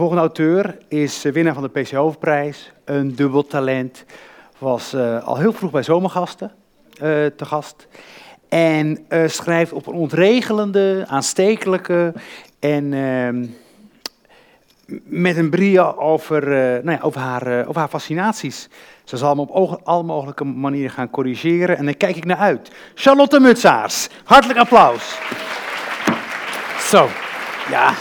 volgende auteur is eh, winnaar van de PC Hoofdprijs. Een dubbel talent. Was eh, al heel vroeg bij Zomergasten eh, te gast. En eh, schrijft op een ontregelende, aanstekelijke en ehm, met een brio over, nou ja, over, haar, over haar fascinaties. Ze zal me op alle mogelijke manieren gaan corrigeren en daar kijk ik naar uit. Charlotte Mutsaars, hartelijk applaus. Zo, ja,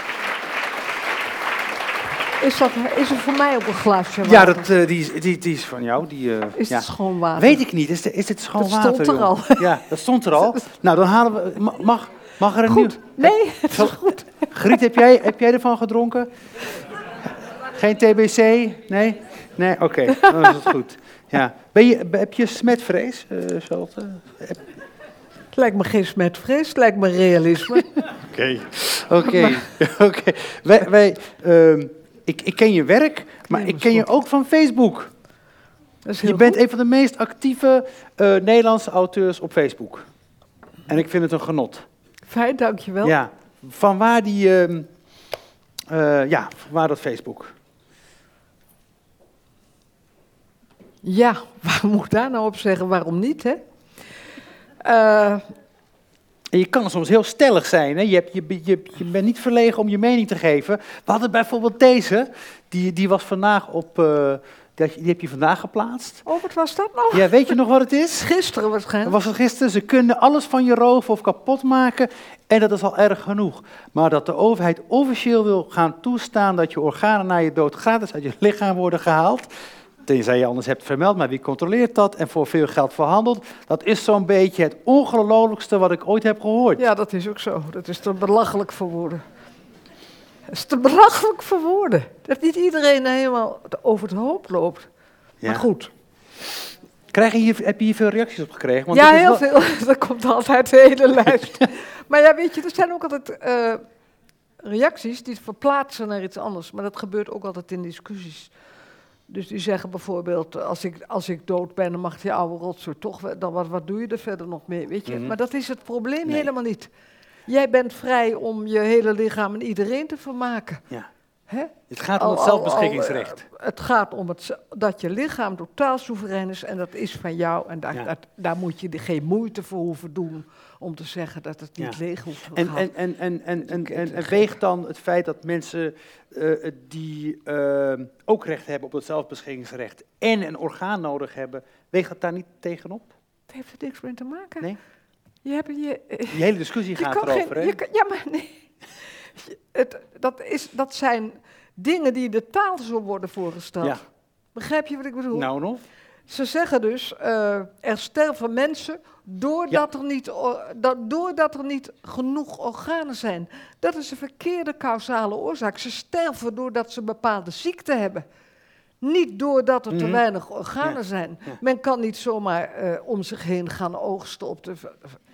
Is, dat, is er voor mij ook een glaasje ja dat, eh, die, is- die, die is van jou. Die, eh, Is ja. het schoon water? Weet ik niet, is, de- is dit schoon Dat water? stond er joh? al. Ja, dat stond er al. Nou, dan halen we, ma- mag, mag er een nieuw... Goed. Nee, het Zal- is goed. Griet, heb jij, heb jij ervan gedronken? Geen TBC? Nee? Nee? Oké, dan is het goed. Ja. Ben je, heb je smetvrees, Charlotte? Het lijkt me geen smetvrees, het lijkt me realisme. Oké. Oké. Oké. Wij, wij, ehm, ik, ik ken je werk, maar ik ken je ook van Facebook. Je bent goed. een van de meest actieve eh, Nederlandse auteurs op Facebook. En ik vind het een genot. Fijn, dankjewel. Ja. Van waar die... ehm, eh, ja, waar dat Facebook? Ja, waar moet ik daar nou op zeggen? Waarom niet, hè? En je kan soms heel stellig zijn. Hè? Je, hebt, je, je, je bent niet verlegen om je mening te geven. We hadden bijvoorbeeld deze. Die, die was vandaag op... eh, die heb je vandaag geplaatst. oh, wat was dat nou? Ja, weet je nog wat het is? Gisteren waarschijnlijk. was het gisteren. Ze kunnen alles van je roven of kapot maken. En dat is al erg genoeg. Maar dat de overheid officieel wil gaan toestaan dat je organen na je dood gratis uit je lichaam worden gehaald. Tenzij je anders hebt vermeld, maar wie controleert dat en voor veel geld verhandeld? Dat is zo'n beetje het ongelooflijkste wat ik ooit heb gehoord. Ja, dat is ook zo. Dat is te belachelijk voor woorden. Dat is te belachelijk voor woorden. Dat niet iedereen helemaal over het hoop loopt. Ja. Maar goed. Krijg je hier, heb je hier veel reacties op gekregen? Want ja, heel wel- veel. Er komt altijd de hele lijst. maar ja, weet je, er zijn ook altijd eh, reacties die verplaatsen naar iets anders. Maar dat gebeurt ook altijd in discussies. Dus die zeggen bijvoorbeeld, als ik, als ik dood ben, dan mag die oude rotzooi toch, wel- dan wat, wat doe je er verder nog mee, weet je? Mhm. Maar dat is het probleem Nee. helemaal niet. Jij bent vrij om je hele lichaam en iedereen te vermaken. Ja. Hè? Het gaat om het al- zelfbeschikkingsrecht. al, eh, het gaat om het, dat je lichaam totaal soeverein is en dat is van jou. En daar, Ja. dat- daar moet je geen moeite voor hoeven doen om te zeggen dat het niet Ja. leeg hoeft te En, en, en, en, en, en, en, dan het feit dat mensen eh, die eh, ook recht hebben op het zelfbeschikkingsrecht en een orgaan nodig hebben, weegt dat daar niet tegenop? Het heeft er niks mee te maken. Nee? Je hebt je, eh, Die hele discussie je gaat erover, geen, je kan- Ja, maar nee. Het, dat, is, dat zijn dingen die in de taal zo worden voorgesteld. Ja. Begrijp je wat ik bedoel? Nou nog? Ze zeggen dus, eh, er sterven mensen doordat, er niet, dat, doordat er niet genoeg organen zijn. Dat is een verkeerde causale oorzaak. Ze sterven doordat ze bepaalde ziekte hebben. Niet doordat er te Mhm. weinig organen Ja. zijn. Ja. Men kan niet zomaar eh, om zich heen gaan oogsten op de...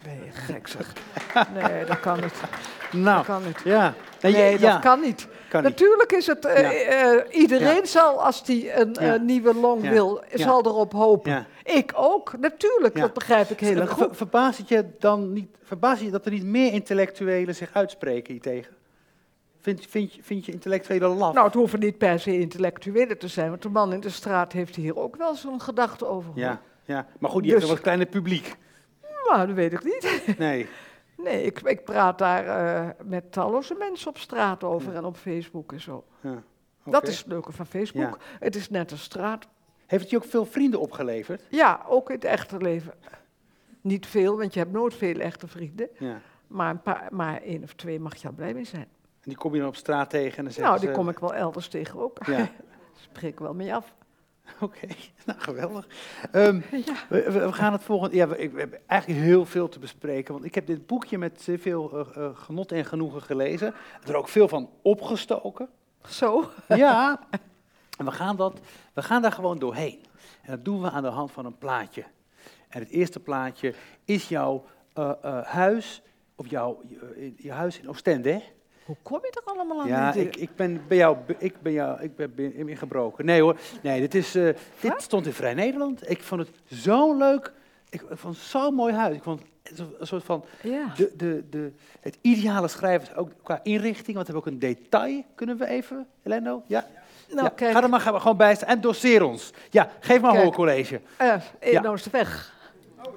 Nee, gek zeg. Nee, dat kan niet. Nou, Dat kan niet. ja. Nee, Nee, je- dat ja, kan niet. kan niet. Natuurlijk is het, eh, Ja. eh, iedereen zal, als hij een nieuwe long wil, zal erop hopen. Ik ook, natuurlijk, dat begrijp ik heel erg Ver- goed. Verbaast het je dan niet, verbaast je dat er niet meer intellectuelen zich uitspreken hiertegen? Vind, vind, je, vind je intellectuelen laf? Nou, het hoeven niet per se intellectuelen te zijn, want de man in de straat heeft hier ook wel zo'n gedachte over. ja, ja, maar goed, die Dus- heeft een wat kleiner publiek. Nou, dat weet ik niet. Nee. Nee, ik, ik praat daar eh, met talloze mensen op straat over en op Facebook en zo. Ja. Dat is het leuke van Facebook. Het is net een straat. Heeft het je ook veel vrienden opgeleverd? Ja, ook in het echte leven. Niet veel, want je hebt nooit veel echte vrienden. Ja. Maar, een paar, maar één of twee mag je al blij mee zijn. En die kom je dan op straat tegen en dan Nou, die ze... kom ik wel elders tegen ook. Ja, Spreek wel mee af. oké. Nou, geweldig. Ehm, Ja. we, gaan het volgende... Ja, we, ik- hebben eigenlijk heel veel te bespreken. Want ik heb dit boekje met zeer veel eh, eh, genot en genoegen gelezen. Er is ook veel van opgestoken. Zo. Ja. En we gaan, dat, we gaan daar gewoon doorheen. En dat doen we aan de hand van een plaatje. En het eerste plaatje is jouw eh, eh, huis... Of jouw je, huis in Oostende, hè? Hoe kom je er allemaal aan? Ja, ik, ik ben bij jou, ik ben jou, ik ben ingebroken. Nee hoor, nee, dit, is, eh, dit stond in Vrij Nederland. Ik vond het zo'n leuk, Ik, ik vond het zo'n mooi huis. Ik vond het een soort van Ja. de, de, de, het ideale schrijven, ook qua inrichting, want we hebben ook een detail. Kunnen we even, Elendo? Ja? Nou, ja. Ga er maar ga- gewoon bij staan en doseer ons. Ja, geef maar een Kijk. hoorcollege. eh, Ja. nou is het weg.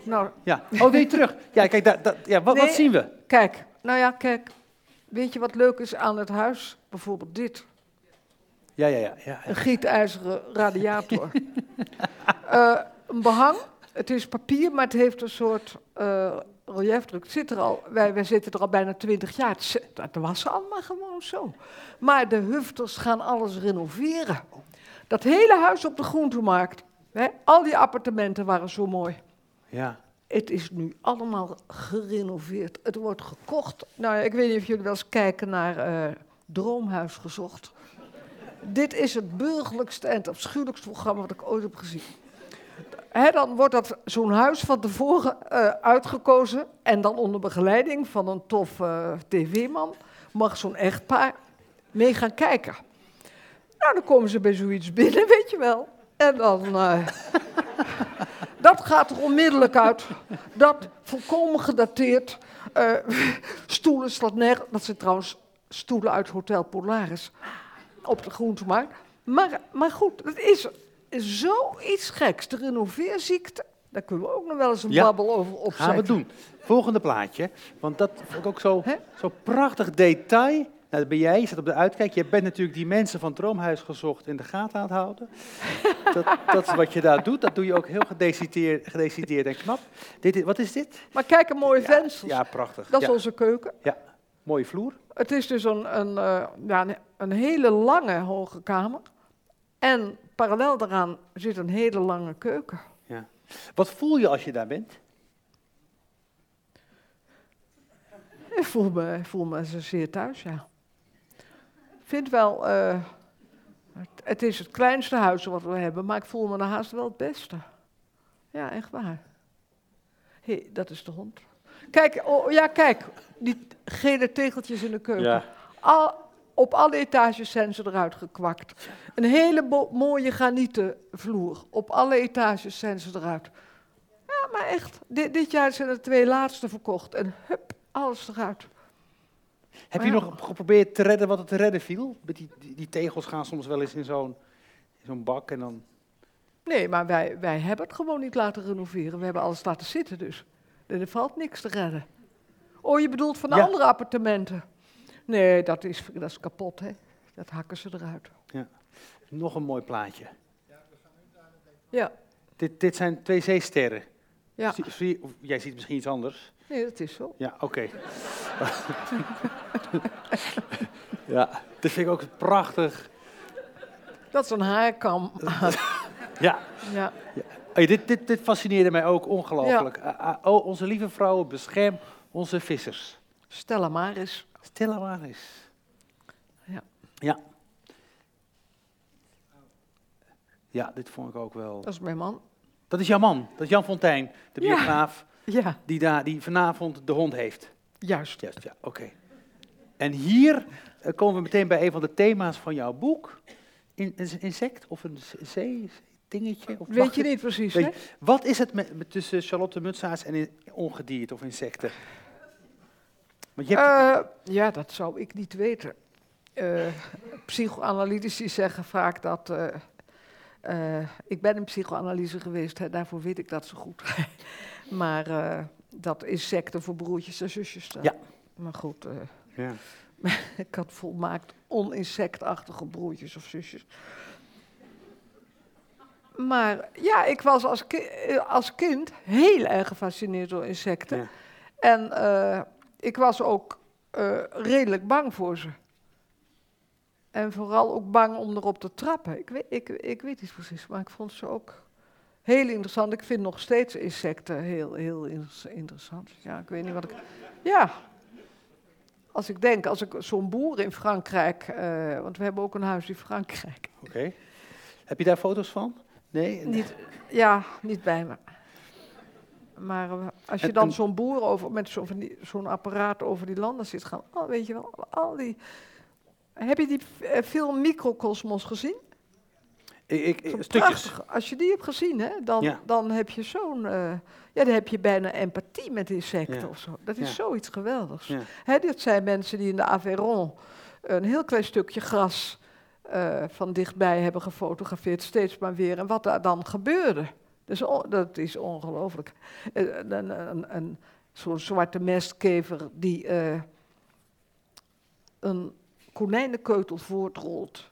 Nou, Ja. Oh, weer terug. Ja, kijk, daar, ja, wat, zien we? kijk, nou ja, kijk. Weet je wat leuk is aan het huis? Bijvoorbeeld dit. Ja, ja, ja. ja. Een gietijzeren radiator. Eh, een behang. Het is papier, maar het heeft een soort eh reliefdruk. Het zit er al, wij, wij zitten er al bijna twintig jaar. Het Dat was allemaal gewoon zo. Maar de hufters gaan alles renoveren. Dat hele huis op de groentemarkt. Hè, al die appartementen waren zo mooi. ja. Het is nu allemaal gerenoveerd. Het wordt gekocht. Nou, ik weet niet of jullie wel eens kijken naar eh, Droomhuis gezocht. Dit is het burgerlijkste en het afschuwelijkste programma wat ik ooit heb gezien. Dan wordt dat zo'n huis van tevoren eh, uitgekozen en dan onder begeleiding van een tof eh, tv-man mag zo'n echtpaar mee gaan kijken. Nou, dan komen ze bij zoiets binnen, weet je wel. En dan... dat gaat er onmiddellijk uit. Dat volkomen gedateerd. eh, stoelen slaat nergens. Dat zijn trouwens stoelen uit Hotel Polaris. Op de groentemarkt. Maar, maar goed, het is zoiets geks. De renoveerziekte. Daar kunnen we ook nog wel eens een Ja, babbel over opzetten. Gaan we doen. Volgende plaatje. Want dat vond ik ook zo, zo prachtig detail. Nou, dat ben jij, je staat op de uitkijk. Je bent natuurlijk die mensen van Droomhuis gezocht in de gaten aan het houden. dat, dat is wat je daar doet. Dat doe je ook heel gedecideerd, gedecideerd en knap. Dit, wat is dit? Maar kijk, een mooie vensters. Ja, prachtig. Dat is ja. onze keuken. ja, mooie vloer. Het is dus een, een, eh, ja, een, een hele lange hoge kamer. En parallel daaraan zit een hele lange keuken. Wat voel je als je daar bent? Ik voel me, ik voel me zeer thuis, ja. Vind wel, eh, het, is het kleinste huis wat we hebben, maar ik voel me nou haast wel het beste. Ja, echt waar. Hé, dat is de hond. Kijk, oh, ja, kijk, die gele tegeltjes in de keuken. Al, op alle etages zijn ze eruit gekwakt. Een hele mooie granieten vloer. Op alle etages zijn ze eruit. Ja, maar echt, dit, dit jaar zijn er twee laatste verkocht. En hup, alles eruit. Heb je Ja. nog geprobeerd te redden wat er te redden viel? Die, die, die tegels gaan soms wel eens in zo'n bak en dan... Nee, maar wij, wij hebben het gewoon niet laten renoveren. We hebben alles laten zitten dus. Er valt niks te redden. Oh, je bedoelt van de Ja. andere appartementen? Nee, dat is, dat is kapot, hè. Dat hakken ze eruit. Nog een mooi plaatje. Ja, Dit, dit zijn twee zeesterren. ja. Zie- jij ziet misschien iets anders. Nee, dat is zo. Ja, oké. ja, dit vind ik ook prachtig. Dat is een haarkam. Ja, ja. Hey, dit, dit, dit fascineerde mij ook ongelooflijk. Ah, ah, oh, onze lieve vrouwen, bescherm onze vissers. Stella Maris. Stil maar eens. Ja. Ja. Ja, dit vond ik ook wel. Dat is mijn man. Dat is jouw man, dat is Jan Fontijn, de biograaf, Ja, die, daar, die vanavond de hond heeft. juist. Juist, ja, oké. En hier eh, komen we meteen bij een van de thema's van jouw boek. In, een insect of een zee, dingetje? Of Weet je niet precies, hè? Wat is het met, met tussen Charlotte Mutsaars en ongedierte of insecten? Want je hebt, Eh, ja, dat zou ik niet weten. Eh, psychoanalytici zeggen vaak dat. ik ben in psychoanalyse geweest, hè, daarvoor weet ik dat zo goed. maar eh, dat insecten voor broertjes en zusjes staan. Ja. Maar goed, eh, ja. ik had volmaakt oninsectachtige broertjes of zusjes. Maar ja, ik was als, ki- eh, als kind heel erg gefascineerd door insecten. Ja. En eh, ik was ook eh, redelijk bang voor ze. En vooral ook bang om erop te trappen. Ik weet, ik, ik weet niet precies, maar ik vond ze ook heel interessant. Ik vind nog steeds insecten heel, heel inter- interessant. Ja, ik weet niet wat ik... Ja, als ik denk, als ik zo'n boer in Frankrijk... eh, want we hebben ook een huis in Frankrijk. Oké. Heb je daar foto's van? Nee? Niet, ja, niet bij me. Maar eh, als je dan zo'n boer over, met zo'n apparaat over die landen zit gaan, oh, weet je wel, al die... Heb je die eh, film Microcosmos gezien? Ik, ik, Zo'n stukjes. Als je die hebt gezien, hè, dan, Ja. dan heb je zo'n... eh, ja, dan heb je bijna empathie met insecten Ja. of zo. Dat is Ja. zoiets geweldigs. Hè, dit zijn mensen die in de Aveyron een heel klein stukje gras eh, van dichtbij hebben gefotografeerd, steeds maar weer. En wat daar dan gebeurde, dus dat is ongelooflijk. Eh, Een, een, een, een- Zo'n zwarte mestkever die eh, een konijnenkeutel voortrolt.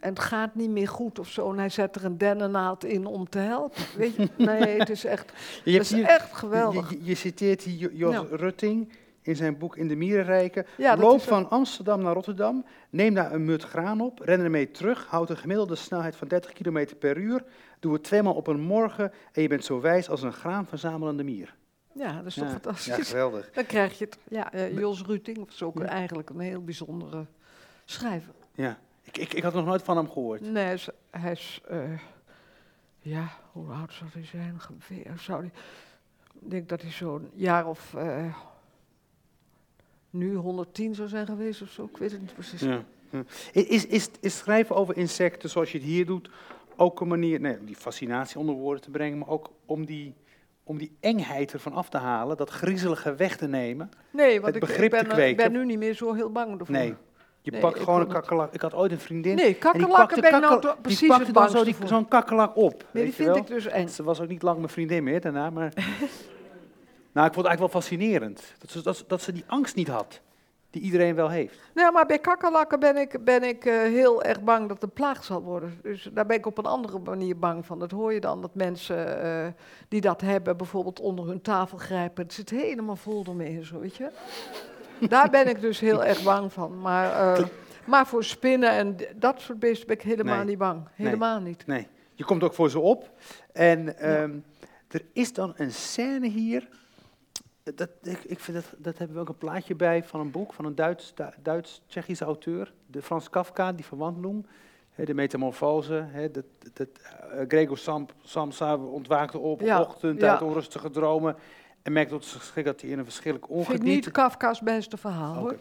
En het gaat niet meer goed of zo. En hij zet er een dennennaald in om te helpen. Weet je? Nee, het is echt, Je, het is hier- echt geweldig. je, je citeert hier Jo- Jos Ja. Rutting in zijn boek In de Mierenrijken. Ja, dat Loop van Amsterdam naar Rotterdam, neem daar een mut graan op, ren ermee terug, houd een gemiddelde snelheid van 30 km per uur, doe het tweemaal op een morgen en je bent zo wijs als een graanverzamelende mier. Ja, dat is toch fantastisch. Ja, geweldig. Dan krijg je het. Ja, eh, Jos Ruting is ook Ja. eigenlijk een heel bijzondere schrijver. Ja. Ik, ik, ik had nog nooit van hem gehoord. Nee, hij is, hij is, eh, ja, hoe oud zou hij zijn? Zou hij, ik denk dat hij zo'n jaar of eh, nu 110 zou zijn geweest of zo. Ik weet het niet precies. Ja. Is, is, is schrijven over insecten zoals je het hier doet ook een manier nee, om die fascinatie onder woorden te brengen, maar ook om die, om die engheid ervan af te halen, dat griezelige weg te nemen? Nee, want Het ik, begrip ik ben, te ben nu niet meer zo heel bang ervoor. Nee. Je Nee, pakt gewoon een kakkelak. Ik had ooit een vriendin. Nee, en die kakkerlakken pakte ben ik nou to- precies die pakte dan zo die- zo'n kakkelak op. Nee, die vind ik dus eng. Ze was ook niet lang mijn vriendin meer daarna, maar... nou, ik vond het eigenlijk wel fascinerend. Dat ze, dat, ze- dat ze die angst niet had, die iedereen wel heeft. Nou, maar bij kakkerlakken ben ik, ben ik eh, heel erg bang dat het plaag zal worden. Dus daar ben ik op een andere manier bang van. Dat hoor je dan, dat mensen eh, die dat hebben, bijvoorbeeld onder hun tafel grijpen. Het zit helemaal vol ermee zo, weet je. Daar ben ik dus heel erg bang van. Maar, eh, maar voor spinnen en dat soort beesten ben ik helemaal Nee. niet bang. Helemaal niet. Nee, je komt ook voor ze op. En ehm, er is dan een scène hier. Dat, ik, ik vind dat, dat hebben we ook een plaatje bij van een boek van een Duits, Du- Duits-Tsjechische auteur. De Frans Kafka, die verwandeling. Hè, de metamorfose. Hè, dat, dat, eh, Gregor Sam, Samsa ontwaakte op Ja, een ochtend ja. uit onrustige dromen. En merkte tot zijn schrik dat hij in een verschrikkelijk Vind ik ongedierte... niet Kafka's beste verhaal, hoor. Oké.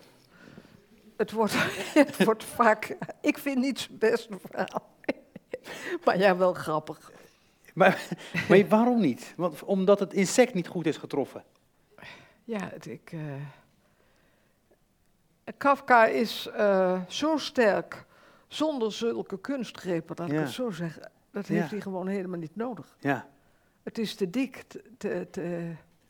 Het wordt, het wordt vaak... Ik vind niet zijn beste verhaal. maar ja, wel grappig. Maar, maar waarom niet? Want, omdat het insect niet goed is getroffen. Ja, het, ik, eh, Kafka is eh, zo sterk zonder zulke kunstgrepen, ik Ja. het zo zeggen. Dat Ja. heeft hij gewoon helemaal niet nodig. Ja, Het is te dik. Te-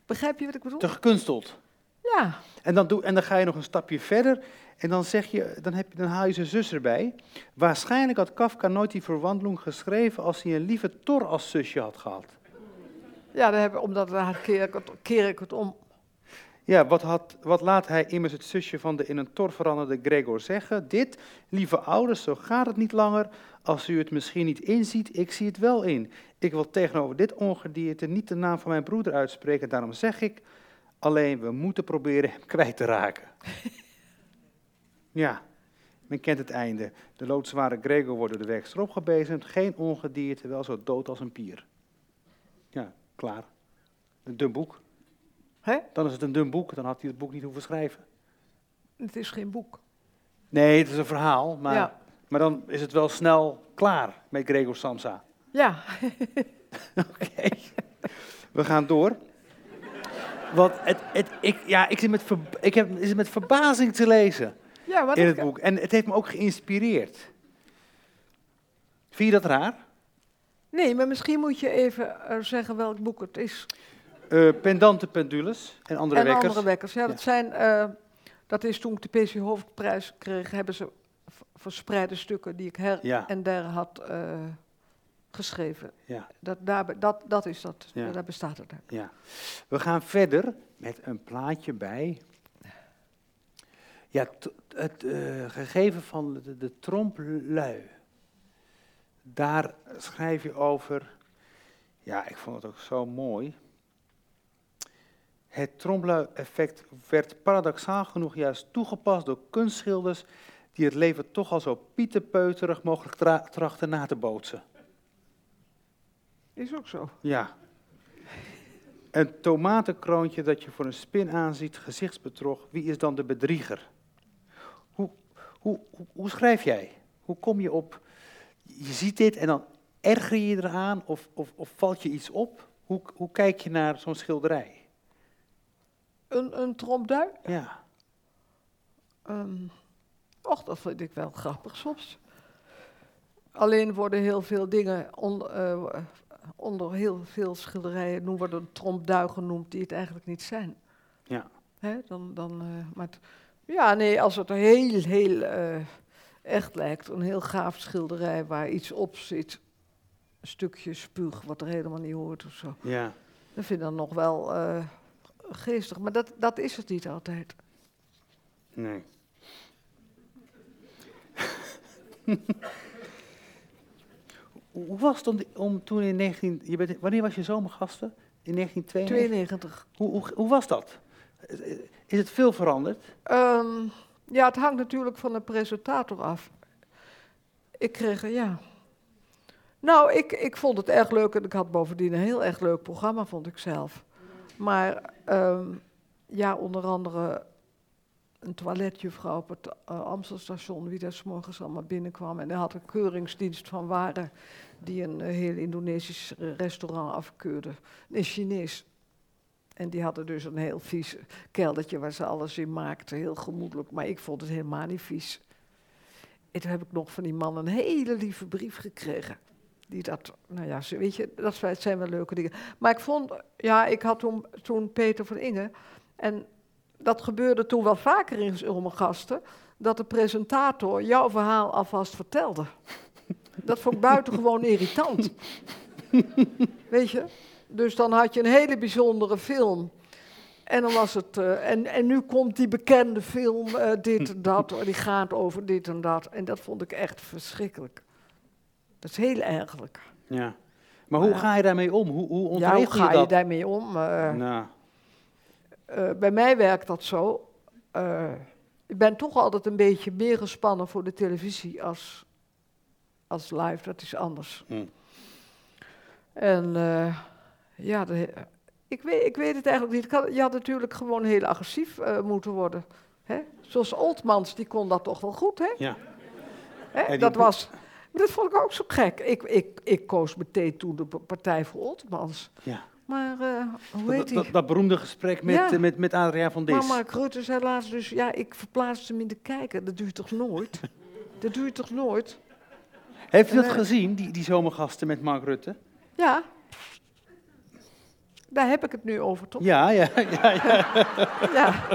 begrijp je wat ik bedoel? te gekunsteld. Ja, En dan, doe, en dan ga je nog een stapje verder en dan, zeg je, dan, heb je, dan haal je zijn zus erbij. Waarschijnlijk had Kafka nooit die verwandeling geschreven als hij een lieve Thor als zusje had gehad. ja dan heb, omdat daar keer ik, het, keer ik het om. Ja, wat, had, wat laat hij immers het zusje van de in een Thor veranderde Gregor zeggen? Dit, lieve ouders, zo gaat het niet langer. Als u het misschien niet inziet, ik zie het wel in. Ik wil tegenover dit ongedierte niet de naam van mijn broeder uitspreken, daarom zeg ik... Alleen, we moeten proberen hem kwijt te raken. Ja, men kent het einde. De loodzware Gregor wordt door de werkster opgebezemd. Geen ongedierte, wel zo dood als een pier. Ja, klaar. Een dun boek. Hè? Dan is het een dun boek, dan had hij het boek niet hoeven schrijven. Het is geen boek. Nee, het is een verhaal, maar, Ja. maar dan is het wel snel klaar met Gregor Samsa. Ja, Oké, we gaan door. Want het, het, ik, ja, ik, zit met ver, ik heb is met verbazing te lezen ja maar in het boek. En het heeft me ook geïnspireerd. Vind je dat raar? Nee, maar misschien moet je even eh, zeggen welk boek het is. Eh, pendante pendules en andere en wekkers. andere wekkers. Ja, Ja. dat zijn. eh, dat is toen ik de PC Hoofdprijs kreeg, hebben ze verspreide stukken die ik her Ja. en der had eh, geschreven. Ja, Dat, daar, dat, dat is dat. Ja. Daar bestaat het uit. ja. We gaan verder met een plaatje bij. Ja, het gegeven van de, de trompe-l'œil. Daar schrijf je over. Ja, ik vond het ook zo mooi. Het trompe-l'œil-effect werd paradoxaal genoeg juist toegepast door kunstschilders die het leven toch al zo pieterpeuterig mogelijk tra- trachten na te bootsen. Is ook zo. Ja. Een tomatenkroontje dat je voor een spin aanziet, gezichtsbedrog. Wie is dan de bedrieger? Hoe, hoe, hoe, hoe schrijf jij? Hoe kom je op? Je ziet dit en dan erger je eraan of, of, of valt je iets op? Hoe, hoe kijk je naar zo'n schilderij? Een, een? Ja. Um, och, dat vind ik wel grappig soms. Alleen worden heel veel dingen on, uh, onder heel veel schilderijen nu worden trompduigen genoemd die het eigenlijk niet zijn. Ja. Hè, dan, dan, uh, maar het, ja, nee, als het heel, heel uh, echt lijkt, een heel gaaf schilderij waar iets op zit, een stukje spuug wat er helemaal niet hoort of zo. Ja. Dat vind ik dan nog wel geestig, maar dat, dat is het niet altijd. Nee. Hoe was het om, om, toen in 19... Je bent, wanneer was je zomergasten? In 1992? 92. Hoe, hoe, hoe, was dat? Is het veel veranderd? Um, ja, het hangt natuurlijk van de presentator af. Ik kreeg, ja... Nou, ik, ik vond het erg leuk en ik had bovendien een heel erg leuk programma, vond ik zelf. Maar um, ja, onder andere een toiletjuffrouw op het uh, Amstelstation, wie daar s morgens allemaal binnenkwam. En hij had een keuringsdienst van waren die een uh, heel Indonesisch restaurant afkeurde. Een Chinees. En die hadden dus een heel vies keldertje waar ze alles in maakten. Heel gemoedelijk, maar ik vond het helemaal niet vies. En toen heb ik nog van die man een hele lieve brief gekregen. Die dat, nou ja, weet je, dat zijn wel leuke dingen. Maar ik vond, ja, ik had toen, toen Peter van Inge. En dat gebeurde toen wel vaker in gasten, dat de presentator jouw verhaal alvast vertelde. Dat vond ik buitengewoon irritant. Weet je? Dus dan had je een hele bijzondere film. En dan was het. Uh, en, en nu komt die bekende film, uh, dit en dat, die gaat over dit en dat. En dat vond ik echt verschrikkelijk. Dat is heel ergelijk. Ja. Maar hoe ga je daarmee om? Hoe, hoe ja, hoe ga je, dat? je daarmee om? Uh, nou. Uh, bij mij werkt dat zo. Uh, ik ben toch altijd een beetje meer gespannen voor de televisie als, als live. Dat is anders. Hm. En ja, de, ik, weet, ik weet het eigenlijk niet. Kan, je had natuurlijk gewoon heel agressief moeten worden. Hè? Zoals Oldmans, die kon dat toch wel goed, hè? Ja. Hè? Dat was... Dat vond ik ook zo gek. Ik, ik, ik koos meteen toen de Partij voor Oldmans. Ja. Maar uh, hoe heet dat, dat, dat, beroemde gesprek met, ja. uh, met, met Adriaan van Dis. Maar Mark Rutte zei laatst dus, ja, ik verplaats hem in de kijker. Dat je toch nooit? dat je toch nooit? Heeft u dat uh, gezien, die, die zomergasten met Mark Rutte? Ja. Daar heb ik het nu over, toch? Ja, ja, ja. ja. ja.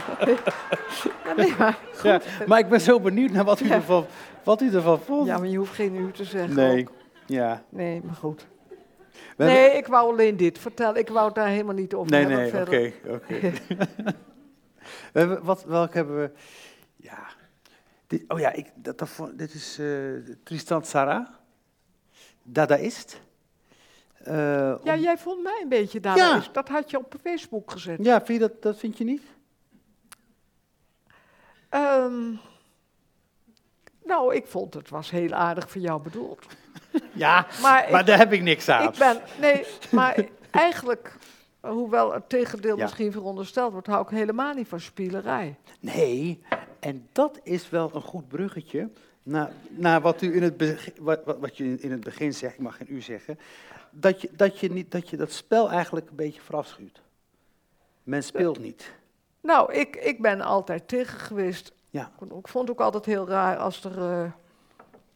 ja nee, maar, goed. Ja, maar ik ben zo benieuwd naar wat u, ervan, wat u ervan vond. Ja, maar je hoeft geen uur te zeggen. nee, ook. ja. Nee, maar goed. Nee, ik wou alleen dit vertellen. Ik wou het daar helemaal niet over Nee, hebben nee, oké, oké. Wat, welke hebben we? Ja. Dit, oh ja, ik, dat, dat, dit is eh, Tristan Sarah. Dadaïst. Eh, Ja, jij vond mij een beetje daar. Ja. Dat had je op Facebook gezet. ja, vind je dat, dat vind je niet? Ehm, nou, ik vond het was heel aardig voor jou bedoeld. Ja, Maar, maar ik, daar heb ik niks aan. ik ben, nee, maar eigenlijk, hoewel het tegendeel Ja. misschien verondersteld wordt, hou ik helemaal niet van spielerij. Nee, en dat is wel een goed bruggetje naar, naar wat, u in het begin, wat, wat, wat je in, in het begin zegt, ik mag geen u zeggen, dat je dat, je niet, dat je dat spel eigenlijk een beetje verafschuwt. Men speelt niet. Nou, ik, ik ben altijd tegen geweest. Ja. Ik vond het ook altijd heel raar als er eh,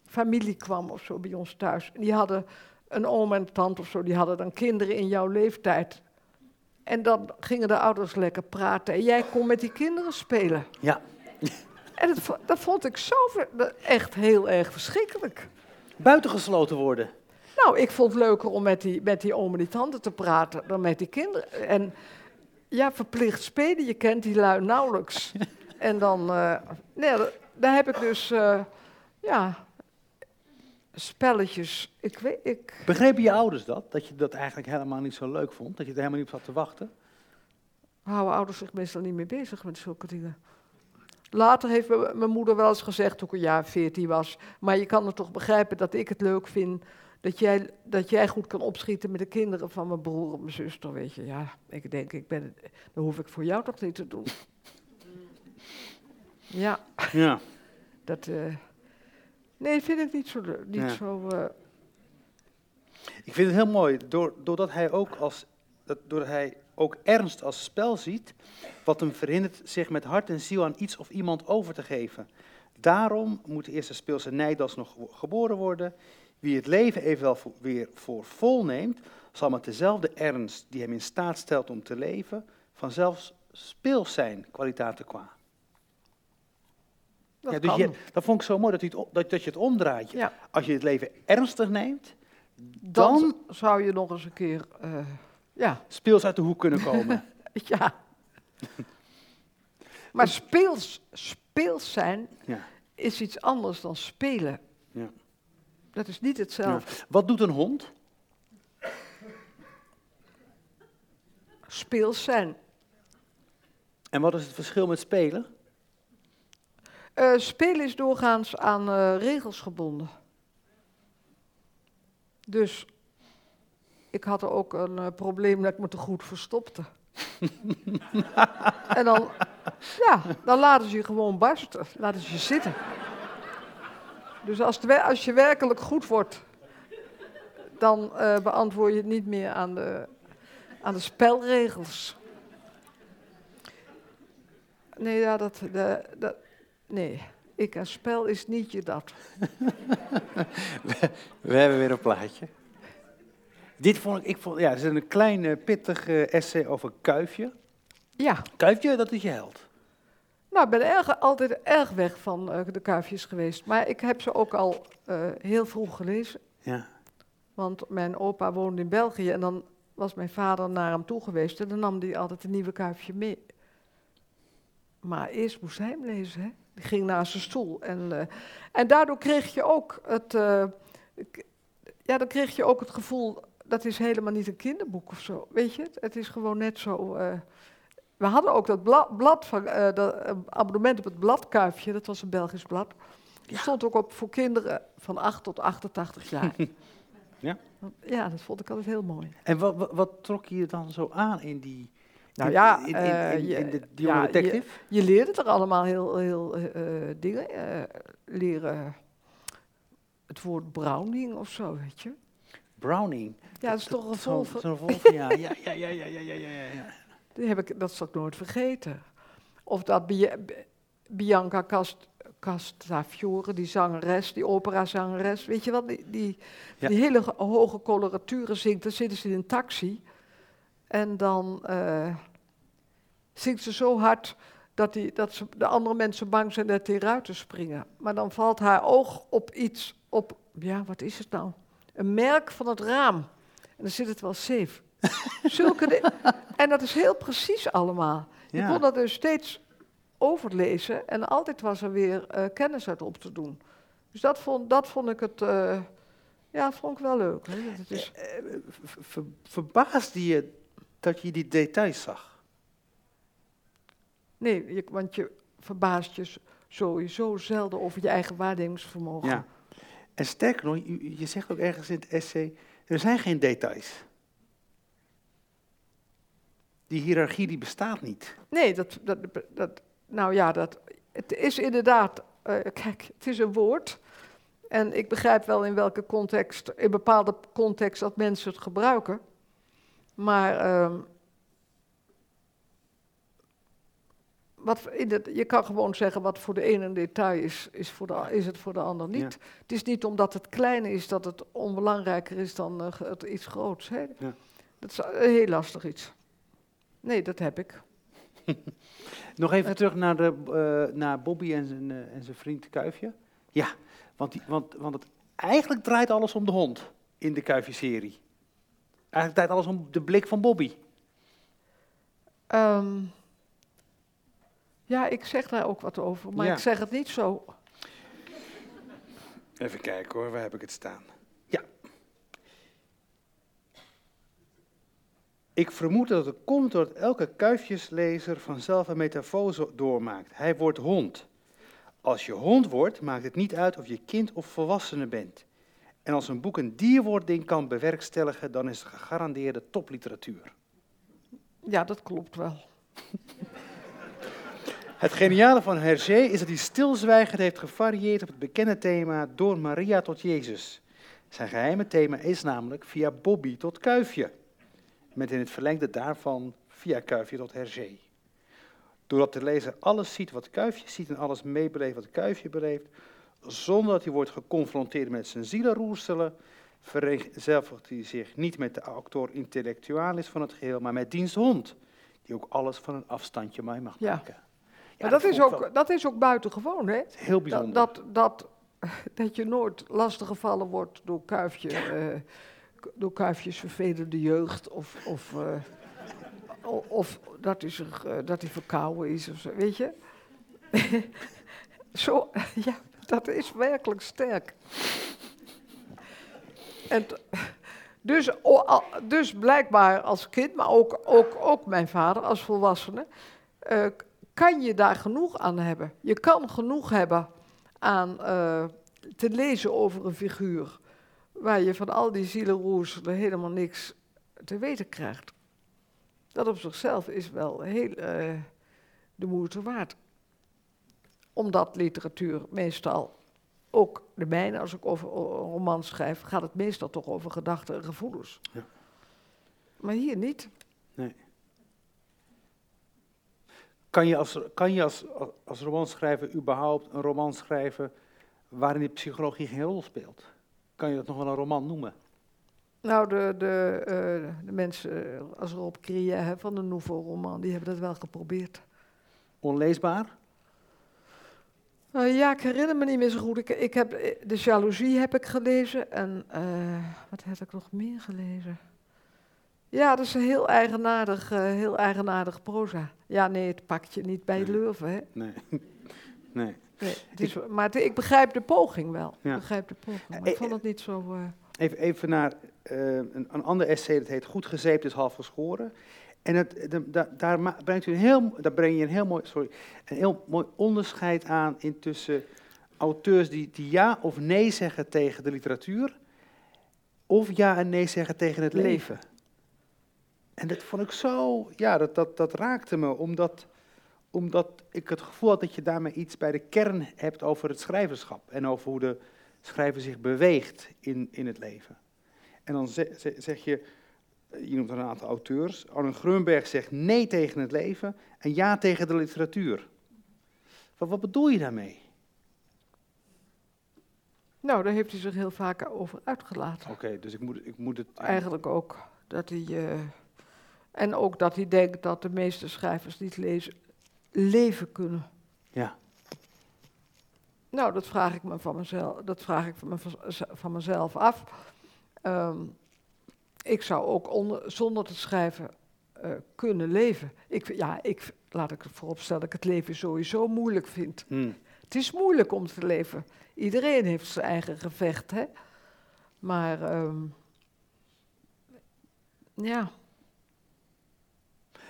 familie kwam of zo bij ons thuis. En die hadden een oom en tante of zo, die hadden dan kinderen in jouw leeftijd. En dan gingen de ouders lekker praten en jij kon met die kinderen spelen. Ja, En dat, dat vond ik zo echt heel erg verschrikkelijk. buitengesloten worden. Nou, ik vond het leuker om met die, met die oom en die tante te praten dan met die kinderen. En ja, verplicht spelen, je kent die lui nauwelijks. En dan, eh, nee, da- daar heb ik dus, eh, ja, spelletjes. Ik weet, ik, Begrepen je ouders dat? Dat je dat eigenlijk helemaal niet zo leuk vond? Dat je er helemaal niet op zat te wachten? houden ouders zich meestal niet mee bezig met zulke dingen. Later heeft mijn moeder wel eens gezegd, toen ik een jaar veertien was, maar je kan het toch begrijpen dat ik het leuk vind dat jij, dat jij goed kan opschieten met de kinderen van mijn broer en mijn zuster, weet je. Ja, ik denk, ik ben, dat hoef ik voor jou toch niet te doen. Ja, Ja. dat, eh, nee, vind ik niet zo, niet Ja. zo, eh, Ik vind het heel mooi, door, doordat hij ook als, dat, doordat hij ook ernst als spel ziet, wat hem verhindert zich met hart en ziel aan iets of iemand over te geven. Daarom moet eerst de speelse Nijdas nog geboren worden. Wie het leven evenwel weer voor vol neemt, zal met dezelfde ernst die hem in staat stelt om te leven, vanzelf speels zijn, kwaliteiten qua. Dat, Ja, dus je, dat vond ik zo mooi, dat, je het, dat, dat je het omdraait. Ja. Als je het leven ernstig neemt, Dan, dan zou je nog eens een keer, eh, ja, speels uit de hoek kunnen komen. ja. Maar speels, speels zijn ja. is iets anders dan spelen. Ja. Dat is niet hetzelfde. Wat doet een hond? Speels zijn. En wat is het verschil met spelen? Eh, spelen is doorgaans aan eh, regels gebonden. Dus ik had er ook een eh, probleem dat ik me te goed verstopte. en dan, ja, dan laten ze je gewoon barsten, laten ze je zitten. Dus als, het als je werkelijk goed wordt, dan eh, beantwoord je het niet meer aan de, aan de spelregels. Nee, ja, dat, de, dat, nee, ik en spel is niet je dat. We hebben weer een plaatje. Dit vond ik, ik vond, ja, het is een klein eh, pittig eh, essay over Kuifje. Ja, Kuifje, dat is je held. Nou, ik ben erg, altijd erg weg van eh, de kuifjes geweest. Maar ik heb ze ook al eh, heel vroeg gelezen. Ja. Want mijn opa woonde in België en dan was mijn vader naar hem toe geweest. En dan nam hij altijd een nieuwe kuifje mee. Maar eerst moest hij hem lezen, hè. Die ging naar zijn stoel. En, eh, en daardoor kreeg je ook het... ja, dan kreeg je ook het gevoel... Dat is helemaal niet een kinderboek of zo. Weet je, het, het is gewoon net zo... we hadden ook dat bla- blad van, eh, dat eh, abonnement op het bladkuifje. Dat was een Belgisch blad. Die stond ook op voor kinderen van 8 tot 88 jaar. Ja. Ja, dat vond ik altijd heel mooi. En wat, wat, wat trok je dan zo aan in die... Nou ja, in, in, eh, in, de, die ja, jonge je- detective? Je leerde er allemaal heel, heel dingen. eh, leren het woord browning of zo, weet je. Browning. Ja, dat is toch een volver. zo'n volver, ja. Ja, ja, ja, ja, ja, ja, ja, Die heb ik, dat zal ik nooit vergeten. Of dat Bianca Cast, Castafiore, die zangeres, die operazangeres, weet je wel, die, die, Ja. die hele ge- hoge coloraturen zingt. Dan zitten ze in een taxi en dan eh, zingt ze zo hard dat, die, dat ze, de andere mensen bang zijn dat die eruit te springen. Maar dan valt haar oog op iets, op, ja, wat is het nou? Een merk van het raam. En dan zit het wel safe. Zulke en dat is heel precies allemaal. Je Ja. kon dat dus steeds overlezen en altijd was er weer eh, kennis uit op te doen. Dus dat vond, dat vond ik het, eh, ja, vond ik wel leuk. Hè? Dat het is, Eh, ver- ver- verbaasde je dat je die details zag? nee, je, want je verbaast je sowieso zelden over je eigen waarnemingsvermogen. Ja. En sterker nog, je, je zegt ook ergens in het essay, er zijn geen details. Die hiërarchie die bestaat niet. Nee, dat, dat, dat, nou ja, dat, het is inderdaad, eh, kijk, het is een woord. En ik begrijp wel in welke context, in bepaalde context, dat mensen het gebruiken. Maar ehm, wat in het, je kan gewoon zeggen wat voor de ene een detail is, is, voor de, is het voor de ander niet. Ja. Het is niet omdat het klein is dat het onbelangrijker is dan eh, het iets groots. Hè? Ja. Dat is een heel lastig iets. Nee, dat heb ik. Nog even terug naar, de, eh, naar Bobby en zijn, eh, en zijn vriend Kuifje. Ja, want, die, want, want het, eigenlijk draait alles om de hond in de Kuifje-serie. Eigenlijk draait alles om de blik van Bobby. Ehm, ja, ik zeg daar ook wat over, maar Ja. ik zeg het niet zo. Even kijken hoor, waar heb ik het staan? Ik vermoed dat het komt doordat elke kuifjeslezer vanzelf een metafose doormaakt. Hij wordt hond. Als je hond wordt, maakt het niet uit of je kind of volwassene bent. En als een boek een dierwording kan bewerkstelligen, dan is het gegarandeerde topliteratuur. Ja, dat klopt wel. Het geniale van Hergé is dat hij stilzwijgend heeft gevarieerd op het bekende thema door Maria tot Jezus. Zijn geheime thema is namelijk via Bobby tot Kuifje. Met in het verlengde daarvan via Kuifje tot Hergé. Doordat de lezer alles ziet wat Kuifje ziet en alles meebeleeft wat Kuifje beleeft, zonder dat hij wordt geconfronteerd met zijn zielenroerselen, vereenzelvigt hij zich niet met de actor intellectualis van het geheel, maar met diens hond, die ook alles van een afstandje mij mag Ja. maken. Ja, maar dat, is ook, wel dat is ook buitengewoon, hè? heel Dat, bijzonder. dat, dat, dat je nooit lastiggevallen wordt door, kuifje, eh, door kuifjes vervelende jeugd. Of, of, eh, of dat, hij zich, eh, dat hij verkouden is, of zo, weet je? zo, ja, dat is werkelijk sterk. En dus, dus blijkbaar als kind, maar ook, ook, ook mijn vader als volwassene, eh, kan je daar genoeg aan hebben. Je kan genoeg hebben aan te lezen over een figuur waar je van al die zielenroerselen helemaal niks te weten krijgt. Dat op zichzelf is wel heel eh, de moeite waard. Omdat literatuur meestal, ook de mijne, als ik over een roman schrijf, gaat het meestal toch over gedachten en gevoelens. Ja. Maar hier niet. Kan je als, kan je als, als romanschrijver überhaupt een roman schrijven waarin de psychologie geen rol speelt? Kan je dat nog wel een roman noemen? Nou, de, de, eh, de mensen eh, als Rob Krië hè, van de Nouveau Roman, die hebben dat wel geprobeerd. Onleesbaar? Eh, ja, ik herinner me niet meer zo goed. Ik, ik heb, de jaloezie heb ik gelezen en wat heb ik nog meer gelezen? Ja, dat is een heel eigenaardig, heel eigenaardig proza. Ja, nee, het pakt je niet bij Nee. Leuven, hè. Nee. nee. Nee, maar ik begrijp de poging wel. Ja. Ik begrijp de poging, maar Eh, ik vond het niet zo... eh, Even, even naar eh, een, een ander essay, dat heet Goed gezeept is half geschoren. En het, de- da- daar, brengt u een heel, daar breng je een heel mooi, sorry, een heel mooi onderscheid aan in tussen auteurs die, die ja of nee zeggen tegen de literatuur, of ja en nee zeggen tegen het leven. Leven. En dat vond ik zo, ja, dat, dat, dat raakte me, omdat, omdat ik het gevoel had dat je daarmee iets bij de kern hebt over het schrijverschap en over hoe de schrijver zich beweegt in, in het leven. En dan ze- ze- zeg je, je noemt een aantal auteurs, Arnon Grunberg zegt nee tegen het leven en ja tegen de literatuur. Wat, wat bedoel je daarmee? Nou, daar heeft hij zich heel vaak over uitgelaten. Oké, dus ik moet, ik moet het... Eigenlijk ook. Dat hij, eh, en ook dat hij denkt dat de meeste schrijvers niet lezen, leven kunnen. Ja, Nou, dat vraag ik me van mezelf, dat vraag ik van, me, van mezelf af. Ehm, ik zou ook onder, zonder te schrijven eh, kunnen leven. Ik, ja, ik, laat ik vooropstellen dat ik het leven sowieso moeilijk vind. hm. Het is moeilijk om te leven. Iedereen heeft zijn eigen gevecht, hè. Maar, ehm, ja,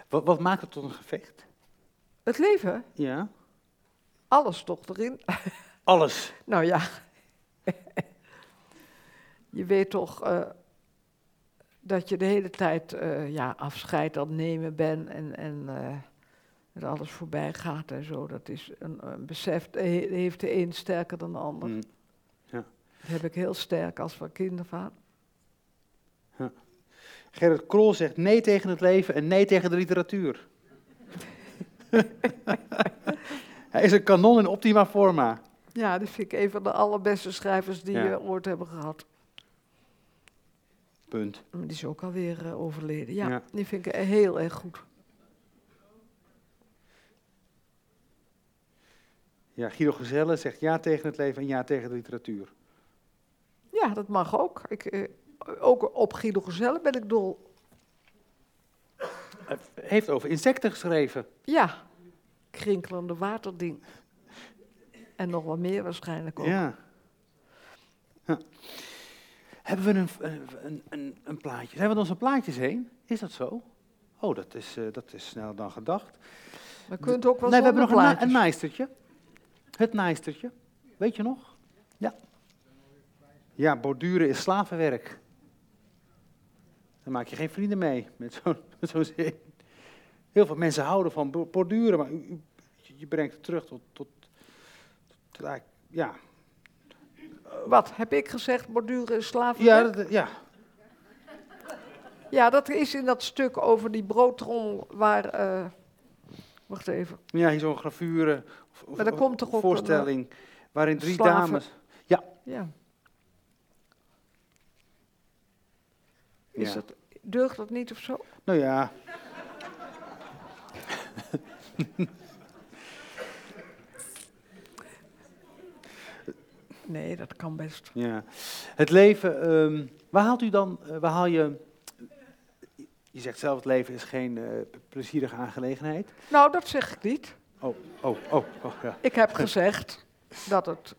wat, wat maakt het tot een gevecht? Het leven, Ja, alles toch erin. alles. Nou ja, je weet toch eh, dat je de hele tijd eh, ja, afscheid aan het nemen bent en, en eh, dat alles voorbij gaat en zo. Dat is een, een besef, heeft de een sterker dan de ander. Hm. Dat heb ik heel sterk als van kindervader. Gerrit Krol zegt nee tegen het leven en nee tegen de literatuur. Hij is een kanon in optima forma. Ja, die vind ik een van de allerbeste schrijvers die Ja. we ooit hebben gehad. Punt. Die is ook alweer eh, overleden. Ja, Ja. die vind ik heel erg goed. Ja, Guido Gezelle zegt ja tegen het leven en ja tegen de literatuur. Ja, dat mag ook. Ik, eh, ook op Guido Gezelle ben ik dol. Hij heeft over insecten geschreven. Ja, krinkelende waterding. En nog wat meer waarschijnlijk ook. Ja. Ja. Hebben we een, een, een, een plaatje? Zijn we onze plaatjes heen? Is dat zo? Oh, dat is, eh, dat is sneller dan gedacht. Maar je kunt ook wel nee, we hebben nog een, naaistertje. Het naaistertje. Weet je nog? Ja. Ja, borduren is slavenwerk. Daar maak je geen vrienden mee met zo'n zin. Heel veel mensen houden van bo- borduren, maar u, u- je brengt het terug tot, tot, ja, Wat, heb ik gezegd, borduren is slaven? Ja, dat, ja. Ja, dat is in dat stuk over die broodtrommel waar... eh, wacht even. ja hier zo'n gravure of, Maar er komt toch ook een, voorstelling waarin drie slaven- dames... Ja. Is Ja. dat, deugt dat niet of zo? Nou ja, Nee, dat kan best. ja. Het leven, ehm, waar haalt u dan, eh, waar haal je... Je zegt zelf, het leven is geen eh, plezierige aangelegenheid. Nou, dat zeg ik niet. Oh, oh, oh, oh ja. Ik heb gezegd dat het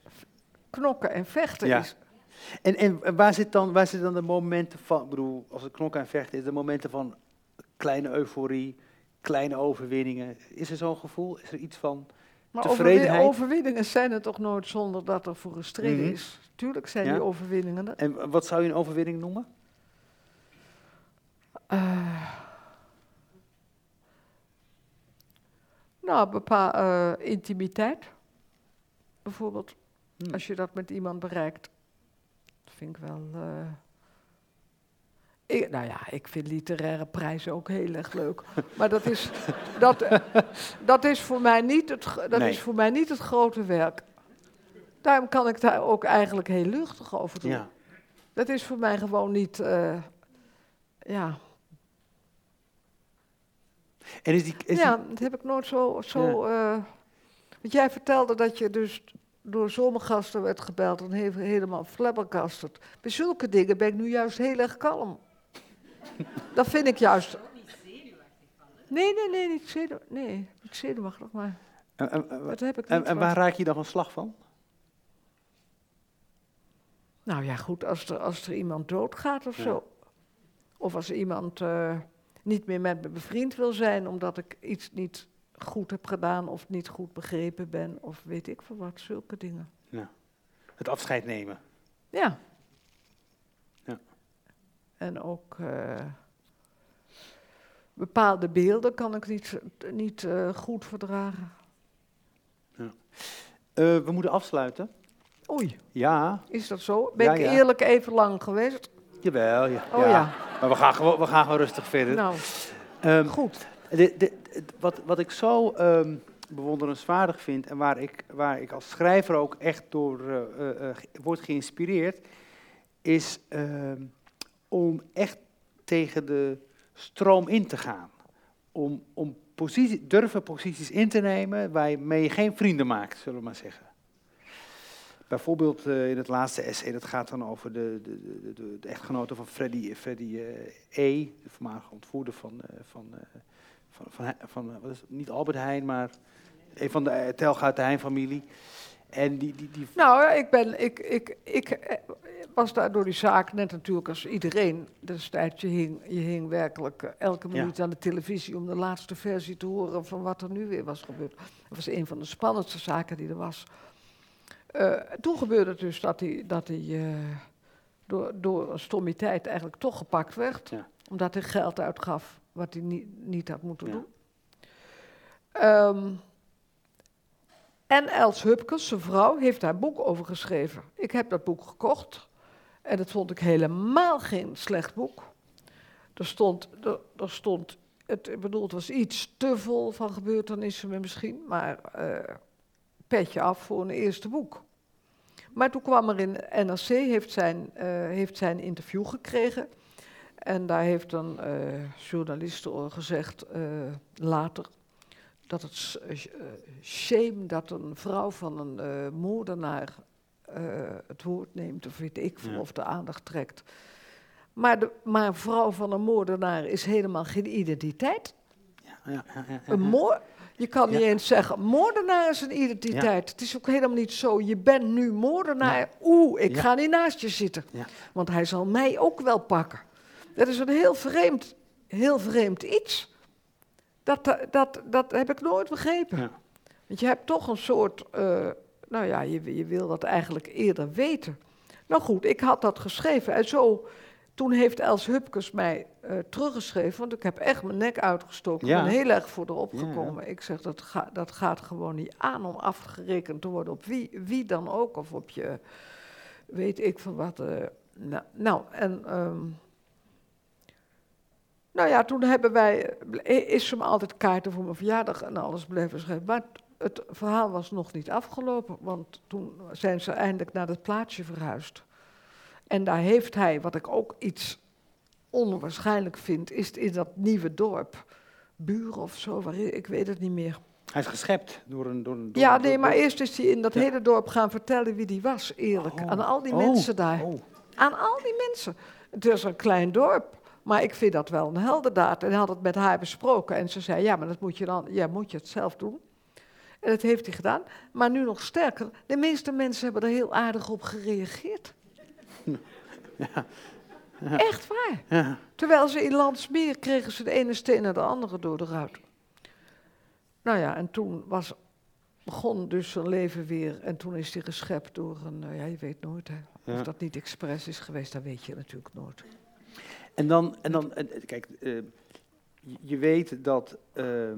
knokken en vechten Ja. is. En, en waar, zit dan, waar zitten dan de momenten van, ik bedoel, als het knokken en vechten is, de momenten van kleine euforie, kleine overwinningen. Is er zo'n gevoel? Is er iets van, Maar Tevredenheid? overwi- overwinningen zijn er toch nooit zonder dat er voor gestreden Mhm. is. Tuurlijk zijn Ja. die overwinningen er. en wat zou je een overwinning noemen? Eh, nou, bepaal eh, intimiteit. Bijvoorbeeld, Hmm. als je dat met iemand bereikt. Vind ik wel. eh, ik, nou ja, ik vind literaire prijzen ook heel erg leuk. Maar dat is, dat, eh, dat is, voor, mij niet het, dat Nee. is voor mij niet het grote werk. Daarom kan ik daar ook eigenlijk heel luchtig over doen. Ja. Dat is voor mij gewoon niet. eh, ja, En is die, is ja, dat heb ik nooit zo. zo want jij vertelde dat je dus door zomergasten werd gebeld en he- helemaal flabbergasterd. Bij zulke dingen ben ik nu juist heel erg kalm. dat vind ik juist. Nee, nee, nee, niet, zenuw, nee, niet zenuwachtig, maar en, en- en- dat heb ik en- niet. en want- waar raak je dan van slag van? Nou ja, goed, als er, als er iemand doodgaat of Ja. zo. Of als iemand eh, niet meer met me bevriend wil zijn omdat ik iets niet goed heb gedaan of niet goed begrepen ben of weet ik veel wat, zulke dingen. Het afscheid nemen. Ja. Ja. En ook eh, bepaalde beelden kan ik niet, niet eh, goed verdragen. Eh, we moeten afsluiten. Oei, Ja, is dat zo? Ben Ja, ik ja. eerlijk even lang geweest? jawel. Ja, Oh ja, Maar we gaan, gewoon, we gaan gewoon rustig verder. nou, Ehm, goed. De, wat, wat ik zo ehm, bewonderenswaardig vind en waar ik, waar ik als schrijver ook echt door ge- word geïnspireerd, is ehm, om echt tegen de stroom in te gaan. Om, om durven posities in te nemen waarmee je geen vrienden maakt, zullen we maar zeggen. Bijvoorbeeld in het laatste essay, dat gaat dan over de, de, de, de, echtgenote van Freddy, Freddy E., de voormalige ontvoerder van, van, van, van, van, eh, wat is het? niet Albert Heijn, maar een van de uh, Telga de Heijn-familie. En die, die, die, Nou, ik, ben, ik, ik, ik eh, was daar door die zaak net natuurlijk als iedereen destijds. Je hing, je hing werkelijk eh, elke Ja. minuut aan de televisie om de laatste versie te horen van wat er nu weer was gebeurd. Dat was een van de spannendste zaken die er was. Eh, toen gebeurde het dus dat hij, dat hij eh, door, door een stommiteit eigenlijk toch gepakt werd. Ja. Omdat hij geld uitgaf wat hij niet, niet had moeten Ja. doen. Ehm, en Els Hupkes, zijn vrouw, heeft daar een boek over geschreven. Ik heb dat boek gekocht en dat vond ik helemaal geen slecht boek. Er stond, er, er stond het, ik bedoel, het was iets te vol van gebeurtenissen misschien, maar eh, petje af voor een eerste boek. Maar toen kwam er in NRC, heeft zijn, eh, heeft zijn interview gekregen. En daar heeft een eh journalist al gezegd eh, later dat het eh, shame dat een vrouw van een moordenaar het woord neemt, of weet ik veel, Ja. of de aandacht trekt. Maar, de, maar vrouw van een moordenaar is helemaal geen identiteit. ja, ja, ja, ja, Een moor je kan niet eens zeggen, moordenaar is een identiteit. Het is ook helemaal niet zo, je bent nu moordenaar. Oeh, ik ga niet naast je zitten. Want hij zal mij ook wel pakken. Dat is een heel vreemd, heel vreemd iets. Dat, eh, dat, dat heb ik nooit begrepen. Ja. Want je hebt toch een soort, eh, nou ja, je, je wil dat eigenlijk eerder weten. Nou goed, ik had dat geschreven en zo, toen heeft Els Hupkes mij eh, teruggeschreven, want ik heb echt mijn nek uitgestoken. Ja. Ik ben heel erg voor erop ja. gekomen. Ik zeg, dat, ga, dat gaat gewoon niet aan om afgerekend te worden op wie, wie dan ook, of op je weet ik van wat. nou, nou, en. ehm, nou ja, toen hebben wij. eh, Is ze me altijd kaarten voor mijn verjaardag en alles bleven schrijven. Maar het verhaal was nog niet afgelopen, want toen zijn ze eindelijk naar het plaatsje verhuisd. En daar heeft hij, wat ik ook iets onwaarschijnlijk vind, is in dat nieuwe dorp. Buren of zo, waar, ik weet het niet meer. Hij is geschept door een... Door een door Ja, nee, maar eerst is hij in dat Ja. hele dorp gaan vertellen wie die was, eerlijk. Oh. Aan al die Oh, mensen daar. oh. Aan al die mensen. Het is een klein dorp, maar ik vind dat wel een heldendaad. En hij had het met haar besproken en ze zei, ja, maar dat moet je dan, ja, moet je het zelf doen. En dat heeft hij gedaan. Maar nu nog sterker, de meeste mensen hebben er heel aardig op gereageerd. Echt waar. Ja. Terwijl ze in Landsmeer kregen ze de ene steen naar de andere door de ruit. Nou ja, en toen was, begon dus zijn leven weer. En toen is hij geschept door een, nou ja, je weet nooit hè. Of Ja. dat niet expres is geweest, dat weet je natuurlijk nooit. En dan, en dan eh, kijk, eh, je- weet dat, eh,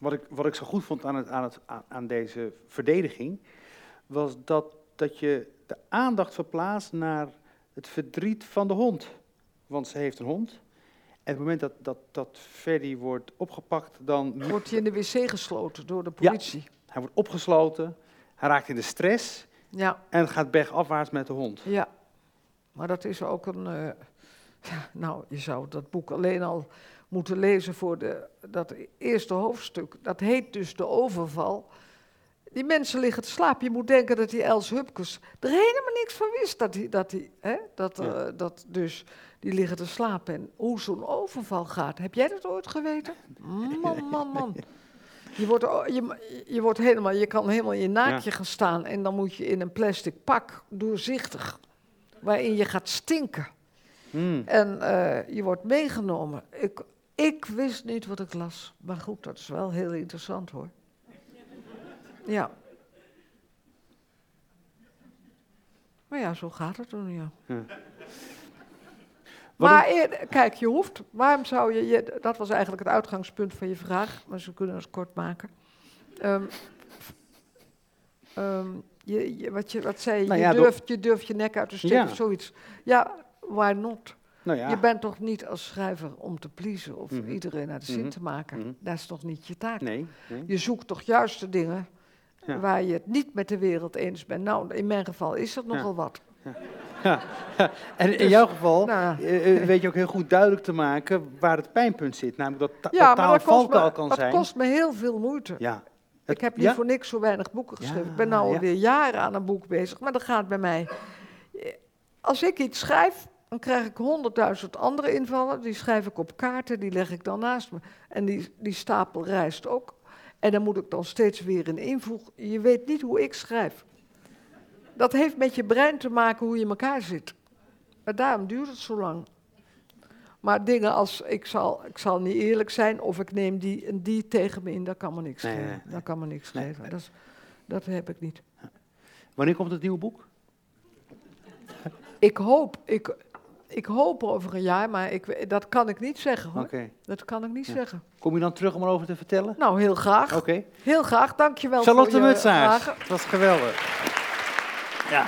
wat, ik, wat ik zo goed vond aan, het, aan, het, aan- deze verdediging, was dat, dat je de aandacht verplaatst naar het verdriet van de hond. Want ze heeft een hond. En op het moment dat, dat, dat Freddy wordt opgepakt, dan Wordt hij in de wc gesloten door de politie. hij wordt opgesloten, hij raakt in de stress Ja, en gaat bergafwaarts met de hond. ja. Maar dat is ook een. eh, ja, nou, je zou dat boek alleen al moeten lezen voor de, dat eerste hoofdstuk. Dat heet dus De Overval. Die mensen liggen te slapen. Je moet denken dat die Els Hupkes er helemaal niks van wist. Dat die, dat die, hè, dat, Ja. eh, dat dus, die liggen te slapen. En hoe zo'n overval gaat. Heb jij dat ooit geweten? Man, man, man. Je wordt, je, je wordt helemaal, je kan helemaal in je naakje gaan staan. En dan moet je in een plastic pak, doorzichtig. Waarin je gaat stinken. Hmm. En eh, je wordt meegenomen. Ik, ik wist niet wat ik las. Maar goed, dat is wel heel interessant hoor. Ja. Maar ja, zo gaat het dan, ja. Maar kijk, je hoeft, waarom zou je, je, dat was eigenlijk het uitgangspunt van je vraag, maar ze kunnen het kort maken. Ehm, ehm, je, je, wat, je, wat zei je, Nou je, ja, durft, je durft je nek uit te steken Ja. of zoiets. Ja, why not? Nou ja. Je bent toch niet als schrijver om te pleasen of Mhm. iedereen naar de zin Mhm. te maken. Mhm. Dat is toch niet je taak? Nee. nee. Je zoekt toch juist de dingen Ja. waar je het niet met de wereld eens bent. Nou, in mijn geval is dat nogal wat. En in Dus, jouw geval nou ja. eh, eh, weet je ook heel goed duidelijk te maken waar het pijnpunt zit. Namelijk dat, ta Ja, dat taal dat kost, valkuil me, kan dat zijn. kost me heel veel moeite. Ja. Het- Ik heb niet ja? voor niks zo weinig boeken geschreven. Ja, ik ben nu ja. alweer jaren aan een boek bezig, maar dat gaat bij mij. Als ik iets schrijf, dan krijg ik honderdduizend andere invallen. Die schrijf ik op kaarten, die leg ik dan naast me. En die, die stapel rijst ook. En dan moet ik dan steeds weer een invoegen. Je weet niet hoe ik schrijf. Dat heeft met je brein te maken hoe je in elkaar zit. Maar daarom duurt het zo lang. Maar dingen als ik zal, ik zal niet eerlijk zijn of ik neem die en die tegen me in, dat kan me niks Nee, schelen. nee, nee. Dat kan me niks nee. Dat, dat heb ik niet. Wanneer komt het nieuwe boek? Ik hoop, ik, ik hoop over een jaar, maar ik, dat kan ik niet zeggen hoor. Dat kan ik niet Ja. zeggen. Kom je dan terug om erover te vertellen? Nou, heel graag. Oké. Heel graag, dankjewel Charlotte voor je Mutsaars. vragen. Het was geweldig. Ja.